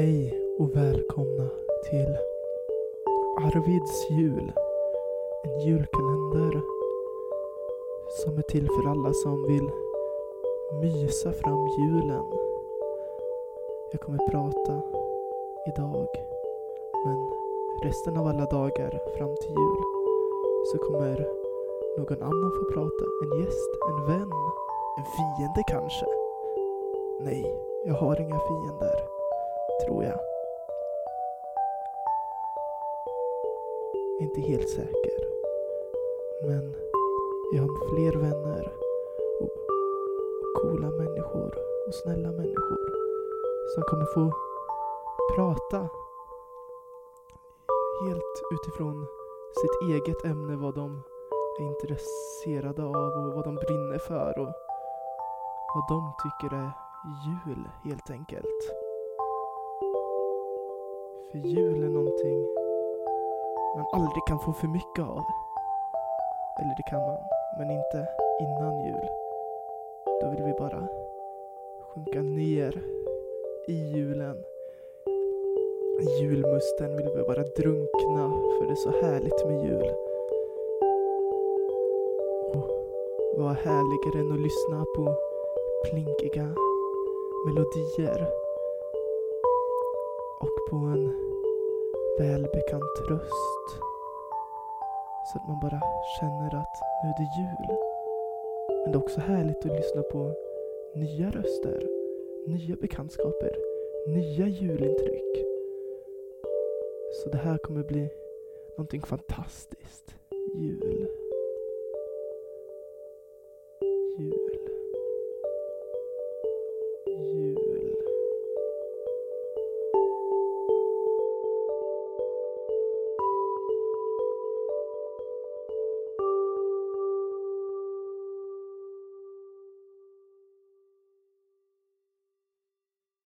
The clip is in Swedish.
Hej och välkomna till Arvids jul. En julkalender som är till för alla som vill mysa fram julen. Jag kommer prata idag, men resten av alla dagar fram till jul så kommer någon annan få prata. En gäst, en vän, en fiende kanske. Nej, jag har inga fiender, tror jag. Inte helt säker. Men jag har fler vänner och coola människor och snälla människor som kommer få prata helt utifrån sitt eget ämne, vad de är intresserade av och vad de brinner för och vad de tycker är jul helt enkelt. För jul är någonting man aldrig kan få för mycket av. Eller det kan man, men inte innan jul. Då vill vi bara sjunka ner i julen. I julmusten vill vi bara drunkna, för det är så härligt med jul. Och vad härligare än att lyssna på plinkiga melodier och på en välbekant röst. Så att man bara känner att nu är det jul. Men det är också härligt att lyssna på nya röster, nya bekantskaper, nya julintryck. Så det här kommer bli någonting fantastiskt. Jul. Jul. Jul.